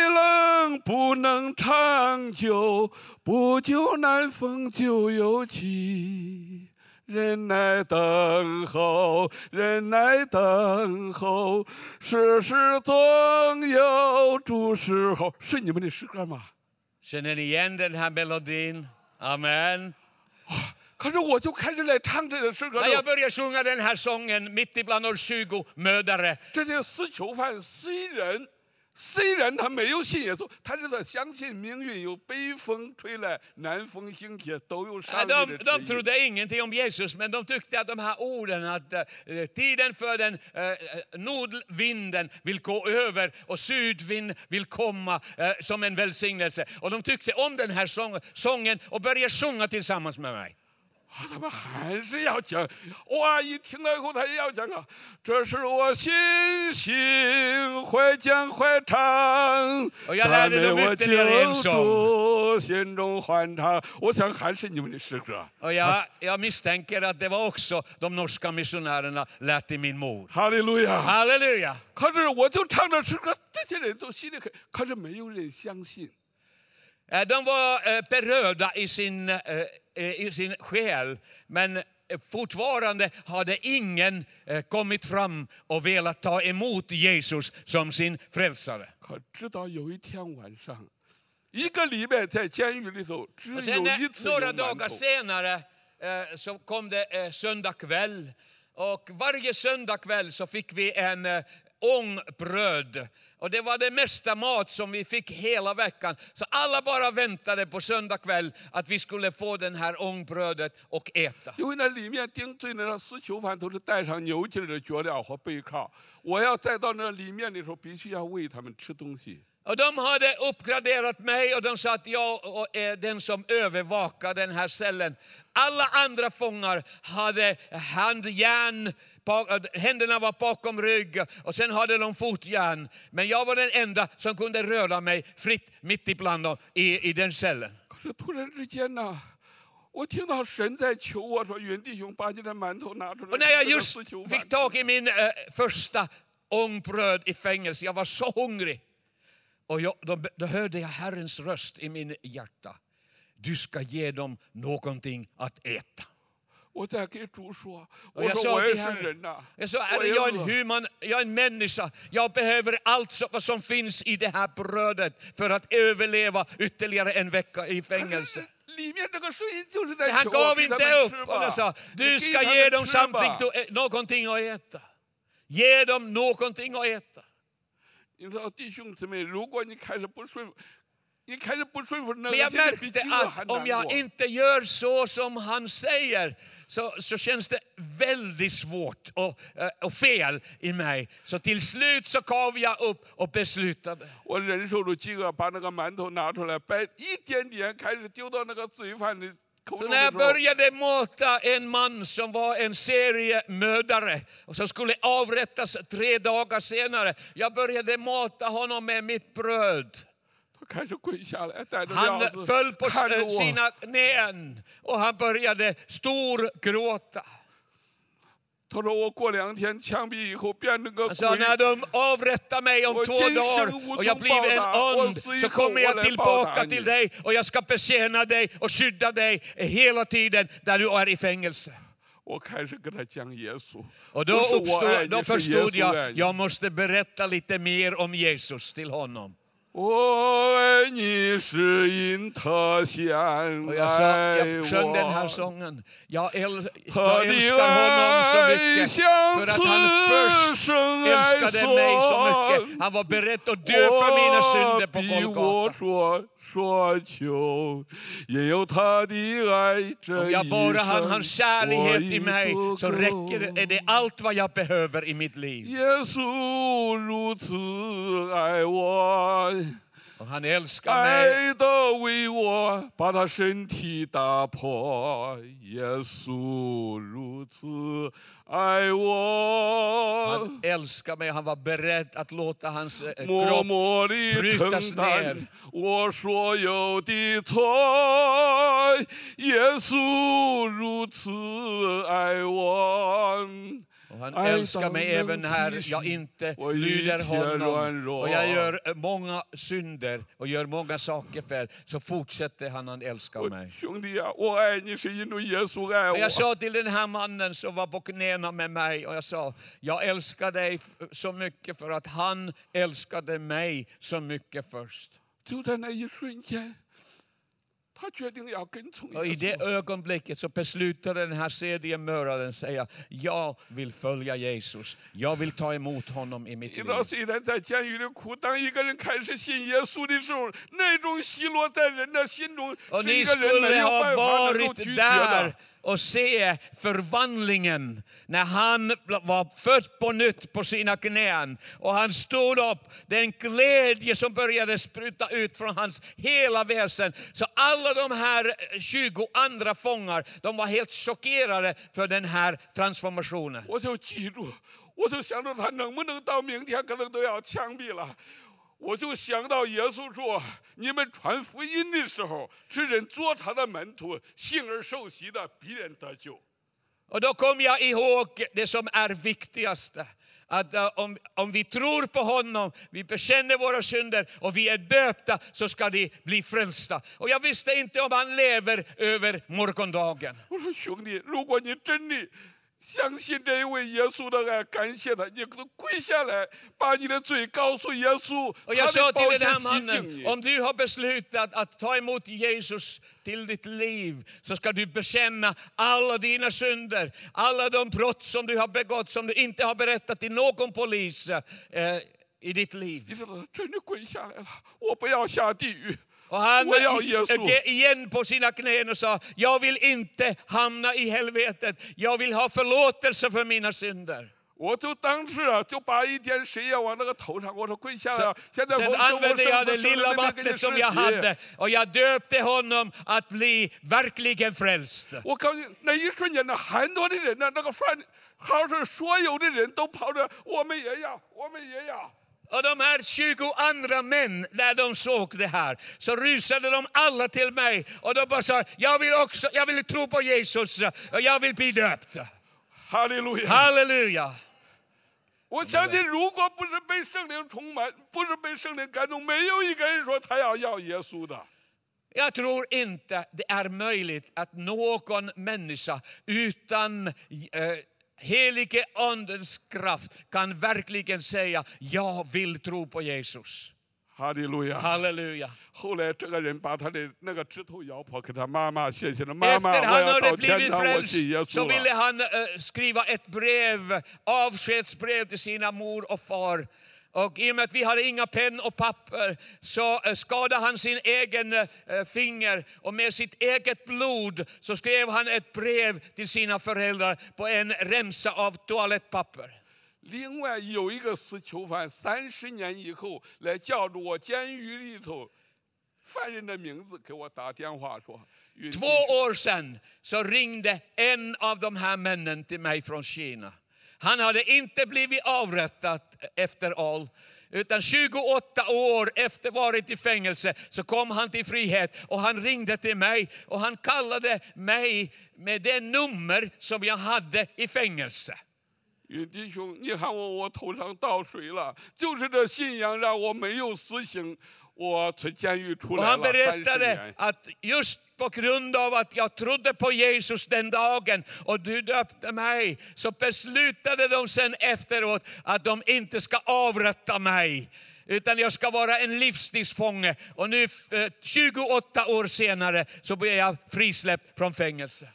冷，不能长久，不久南风就有期。人来等候，人来等候，世事总有主时候。是你们的诗歌吗？Känner ni igen den här melodin? Amen. Jag börjar sjunga den här sången mitt ibland år 20 mödare. 虽然虽然他没有信耶稣，他是在相信命运有北风吹来，南风兴起，都有 Nej, 上帝 de, 的 de 旨意。 trodde ingenting om Jesus, men de tyckte att de här orden, att eh, tiden för den eh, nordvinden vill gå över och sydvind vill komma eh, som en välsignelse. Och de tyckte om den här sång, sången och började sjunga tillsammans med mig. 啊他们还是要讲，我阿姨听了以后，他也要讲啊，这是我心心会讲会唱，我要赞来这美我救主，心中欢畅。我想还是你们的诗歌，Och jag, jag misstänker att det var också de norska missionärerna lärt till min mor. 哈利路亚。Halleluja! 可是我就唱着诗歌，这些人都心里很，可是没有人相信。Eh, de var eh, berörda i sin, eh, i sin själ, men fortfarande hade ingen kommit fram och velat ta emot Jesus som sin frälsare. Sen, några dagar senare så kom det söndag kväll. Och varje söndag kväll så fick vi en ångbröd. Och det var det mesta mat som vi fick hela veckan. Så alla bara väntade på söndag kväll att vi skulle få den här ångbrödet och äta. 因为那里面定罪的那死囚犯都是带上牛筋儿的脚镣和背铐，我要再到那里面的时候，必须要喂他们吃东西。 Och de hade uppgraderat mig och de sa att jag och- är den som övervakar den här cellen. Alla andra fångar hade handjärn, bak- äh, händerna var bakom rygg och sen hade de fotjärn. Men jag var den enda som kunde röra mig fritt mitt ibland dem i, i den cellen. 可是突然之间呢，我听到神在求我说：“云弟兄，把你的馒头拿出来。” Och när jag 这个 just 死囚犯 fick tag i min eh, första ångbröd i fängelse, jag var så hungrig. Och jag, då, då hörde jag Herrens röst i min hjärta. Du ska ge dem någonting att äta. 我在给主说：“ Och 我 jag 说 sa 我也 till 是 Herren, 人呐， jag sa, 我 Herre, 也 jag är en 饿。 human, jag är en människa. Jag behöver allt så- vad som finns i det här brödet för att överleva ytterligare en vecka i 可 fängelse. 是里面这个声音就是在 Men han 求我 gav 给他 inte 们 upp 吃 och 吧 han sa, 你 du 给 ska 他 ge 们 dem 吃 something 吧 to, ä- någonting att äta. Ge dem någonting att äta. 你说弟兄姊妹，如果你开始不顺， 你开始不顺服那 men jag märkte att om jag inte gör så som han säger så, så känns det väldigt svårt och, eh, och fel i mig. Så till slut så gav jag upp och beslutade. Så när jag började mata en man som var en seriemördare och som skulle avrättas tre dagar senare, jag började mata honom med mitt bröd kanske kunde där. Han föll på eh, kanå. sina knän och han började storgråta. Han sa, när de avrättar mig om två dagar och jag blir en ond så kommer jag tillbaka till dig och jag ska betjäna dig och skydda dig hela tiden där du är i fängelse. Och då, uppstod, då förstod jag, jag måste berätta lite mer om Jesus till honom. 我爱你是因他先 Och jag, sa, 爱 jag sjöng den här 我。 sången. Jag, äl, 他 jag 的 älskar honom så 爱 mycket 像 för att han 此 först 生爱 älskade mig så 所 mycket. Han var beredd att dö för mina synder på 比我 Golgata. 所所求，也有他的爱这 Om 一 jag bara har 生 hans kärlighet 我 i 已 mig 足 så räcker det, är 够。 det allt vad jag behöver i mitt liv. 耶稣如此爱我， Och han älskar mig. 爱的为我把他身体打破。耶稣如此爱我 Han，älskar mig. Han var beredd att låta hans eh, 默 kropp 默地 brytas 承担 ner 我所有的错。耶稣如此爱我。 och han älskar mig även när jag inte lyder honom. Och jag gör eh, många synder och gör många saker fel. Så fortsätter han, att älska mig. Jag sa till den här mannen som var på knäna med mig, och jag sa, jag älskar dig så mycket för att han älskade mig så mycket först. 就在那一瞬间，他决定要跟从 Och i 耶 det 稣。 ögonblicket så beslutade den här seriemördaren säga, jag vill följa Jesus. Jag vill ta emot honom i mitt 你 liv. 知道，虽然在监狱里苦，当一个人开始信耶稣的时候，那种喜乐在人的心中 Och 是一 ni 个人没 skulle 有 ha 办法能够 varit 拒绝 där 的。 och se förvandlingen när han var född på nytt på sina knän och han stod upp. Den glädje som började spruta ut från hans hela väsen. Så alla de här 20 andra fångar, de var helt chockerade för den här transformationen. 我就记住，我就想着他能不能到明天可能都要枪毙了。 我就想到耶稣说：“你们传福音的时候，是人做他的门徒，信而受洗的，必然得救。Och då kom jag ihåg det som är viktigaste. Att eh, om, om vi tror på honom, vi bekänner våra synder och vi är döpta så ska de bli frälsta. Och jag visste inte om han lever över morgondagen. 我说兄弟，如果你真的相信这一位耶稣的爱，感谢他，你可跪下来，把你的罪告诉耶稣， Och 他 jag 的 sa 宝 till 血 den här 洗净 mannen, 你。 om du har beslutat att ta emot Jesus till ditt liv så ska du bekänna alla dina synder, alla de brott som du har begått som du inte har berättat till någon polis eh, i ditt liv. 你知道，他真的跪下来了，我不要下地狱。 Och han Och jag, gick Jesus. igen på sina knän och sa, jag vill inte hamna i helvetet. Jag vill ha förlåtelse för mina synder. 我就当时啊，就把一点水呀往那个头上，我说跪下来 Så, 啊，现在 sen 奉圣我 använde 圣 jag 子 det 圣灵 lilla 里面给你 vattnet 施 som jag 洗。 hade och jag döpte honom att bli verkligen frälst. 我告诉你，那一瞬间呢，很多的人呢，那个饭，好像是所有的人都跑着，我们也要，我们也要。 Och de här 20 andra män, när de såg det här, så rusade de alla till mig och de bara sa, jag vill också, jag vill tro på Jesus och jag vill bli döpt. 哈利路亚！ Halleluja! 我相信，如果不是被圣灵充满，不是被圣灵感动，没有一个人说他要要耶稣的。 Jag tror inte det är möjligt att någon människa utan eh, helige andens kraft kan verkligen säga jag vill tro på Jesus. 哈利路亚！ Halleluja. 后来这个人把他的那个指头咬破，给他妈妈写信了。妈妈， Efter 我 han 要 hade 到天 blivit 堂，我 frälst 信耶 så 稣 ville 了。 han eh, skriva ett brev, avskedsbrev till sina mor och far. Och i och med att vi hade inga penn och papper så eh, skadade han sin egen eh, finger och med sitt eget blod så skrev han ett brev till sina föräldrar på en remsa av toalettpapper. 另外有一个死囚犯，三十年以后来叫着我监狱里头犯人的名字给我打电话说，允弟 Två år sedan så ringde en av de här männen till mig från Kina. Han hade inte blivit avrättad efter all, utan 28 år efter varit i fängelse så kom han till frihet och han ringde till mig och han kallade mig med det nummer som jag hade i fängelse. 允弟兄，你看我我头上倒水了，就是这信仰让我没有死刑，我从监狱出 Och 来 han 了三十 berättade 年。 att just på grund av att jag trodde på Jesus den dagen och du döpte mig, så beslutade de sen efteråt att de inte ska avrätta mig utan jag ska vara en livstidsfånge. Och nu eh, 28 år senare så blir jag frisläppt från fängelse.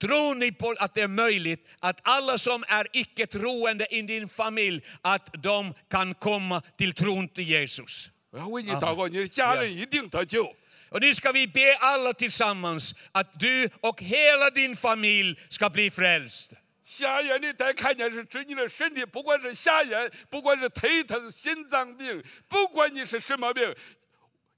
Tror ni på att det är möjligt att alla som är icke troende i din familj att de kan komma till tron till Jesus? 我要为你祷告，你的家人一定得救。 Och nu ska vi be alla tillsammans att du och hela din familj ska bli frälst. 瞎眼的带看见是指你的身体，不管是瞎眼，不管是腿疼、心脏病，不管你是什么病，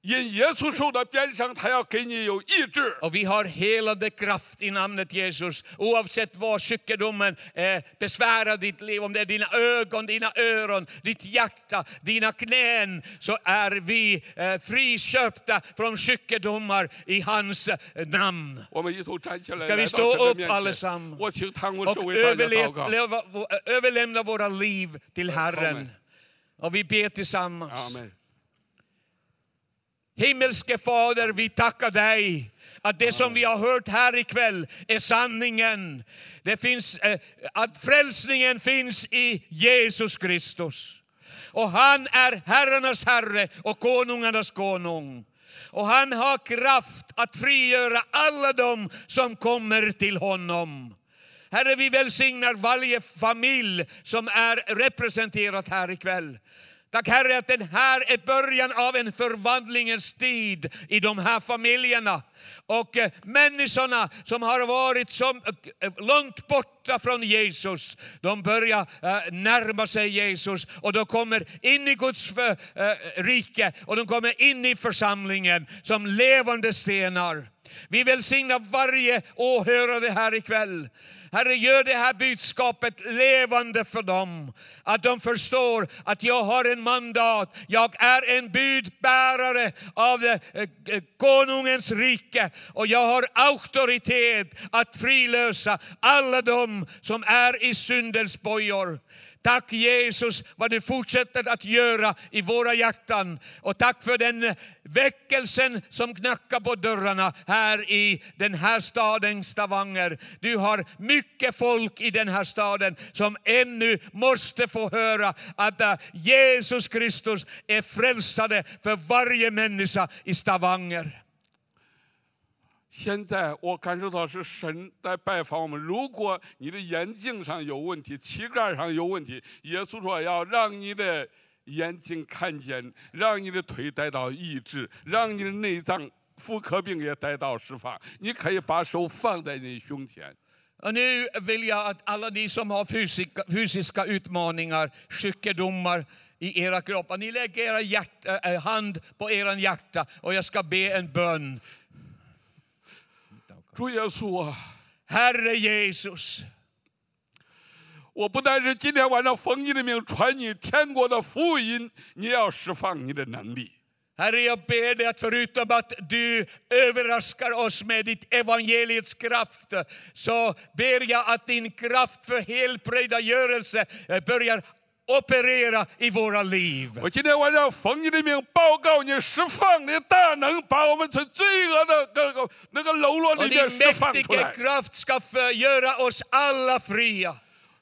因耶稣受的鞭伤，他要给你有医治。 Och vi har helande kraft i namnet Jesus. Oavsett vad sjukdomen eh, besvärar ditt liv, om det är dina ögon, dina öron, ditt hjärta, dina knän, så är vi eh, friköpta från sjukdomar i hans eh, namn. 我们一同站起来， Ska 来 vi 到 stå 神的 upp 面 allesammans? 前。我请唐文 Och 寿为大家祷告。 överleva, överlämna våra liv till Herren. Amen. Och vi ber tillsammans. 阿门。 Himmelske Fader, vi tackar dig att det som vi har hört här ikväll är sanningen. Det finns, eh, att frälsningen finns i Jesus Kristus. Och han är herrarnas herre och konungarnas konung. Och han har kraft att frigöra alla dem som kommer till honom. Herre, vi välsignar varje familj som är representerad här ikväll. Tack Herre att den här är början av en förvandlingens tid i de här familjerna. Och eh, människorna som har varit som, eh, eh långt borta från Jesus, de börjar eh, närma sig Jesus och de kommer in i Guds eh, eh, rike och de kommer in i församlingen som levande stenar. Vi välsignar varje åhörare här ikväll. Herre, gör det här budskapet levande för dem. Att de förstår att jag har en mandat, jag är en budbärare av eh, eh konungens rike och jag har auktoritet att frilösa alla de som är i syndens bojor. Tack Jesus vad du fortsätter att göra i våra hjärtan. Och tack för den väckelsen som knackar på dörrarna här i den här staden Stavanger. Du har mycket folk i den här staden som ännu måste få höra att eh, Jesus Kristus är frälsare för varje människa i Stavanger. 现在我感受到是神在拜访我们。如果你的眼睛上有问题，膝盖上有问题，耶稣说要让你的眼睛看见，让你的腿得到医治，让你的内脏妇科病也得到释放。你可以把手放在你胸前。Och nu vill jag att alla ni som har fysiska, fysiska utmaningar, sjukdomar i era kroppar, ni lägger era hjärta, hand på era hjärta och jag ska be en bön. 主耶稣啊， Herre Jesus, 我不但是今天晚上奉你的命传你天国的福音，你也要释放你的能力。 Herre jag ber dig att förutom att du överraskar oss med ditt evangeliets kraft, så ber jag att din kraft för helbrägdagörelse eh, börjar operera i våra liv. 我今天晚上奉你的命报告你释放的大能，把我们从罪恶的那个那个喽啰 Och 里面 din 释放出 mäktiga 来。 kraft ska för- göra oss alla fria.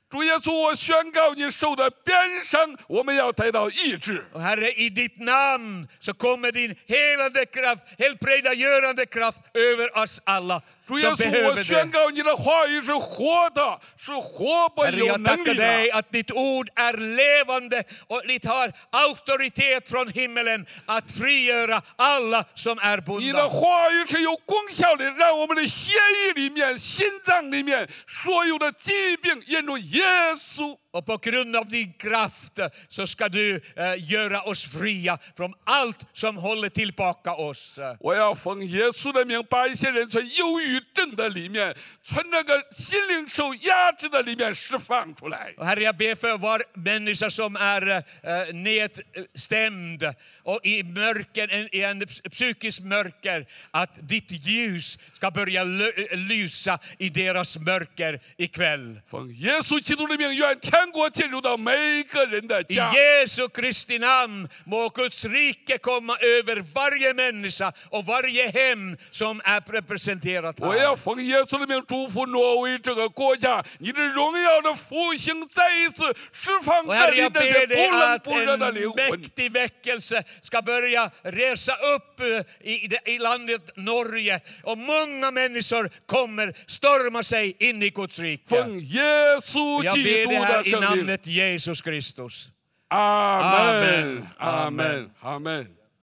主耶稣，我宣告你受的鞭伤，我们要得到医治。 Och Herre, i ditt namn så kommer din helande kraft, helbrägdagörande kraft över oss alla. 主耶 som 稣，我 behöver 宣 det. 告你的话语是活的，是活泼 Herre, 有 jag 能 tackar 力 dig 的。 att ditt ord är levande och ditt har auktoritet från himmelen att frigöra alla som är 你的 bundna. 话语是有功效的，让我们的血液里面、心脏里面所有的疾病，因着耶稣 Och på grund av din kraft så ska du eh, göra oss fria från allt som håller tillbaka oss. 我要奉耶稣的名，把一些人从忧郁症的里面，从那个心灵受压制的里面释放出来。 Och Herre, jag ber för var människa som är eh, nedstämd och i mörker, en- i en psykisk mörker, att ditt ljus ska börja lö- lysa i deras mörker ikväll. 奉耶稣基督的命，愿天 国进入到每一个人的 I 家。 Jesu Kristi namn må Guds rike komma över varje människa och varje hem som är representerat 我要 här. 奉耶稣的命祝福挪威这个国家，你的荣耀的复兴再一次释放 Och 在 Herre, 你 jag 这些 ber 不 dig 冷 att 不热的灵 en 魂。 mäktig väckelse ska börja resa upp eh, i, det- i landet Norge och många människor kommer storma sig in i Guds rike. 奉耶稣 Jag 基 ber 督 det 的 här i namnet Jesus Kristus. Amen. Amen. Amen. Amen.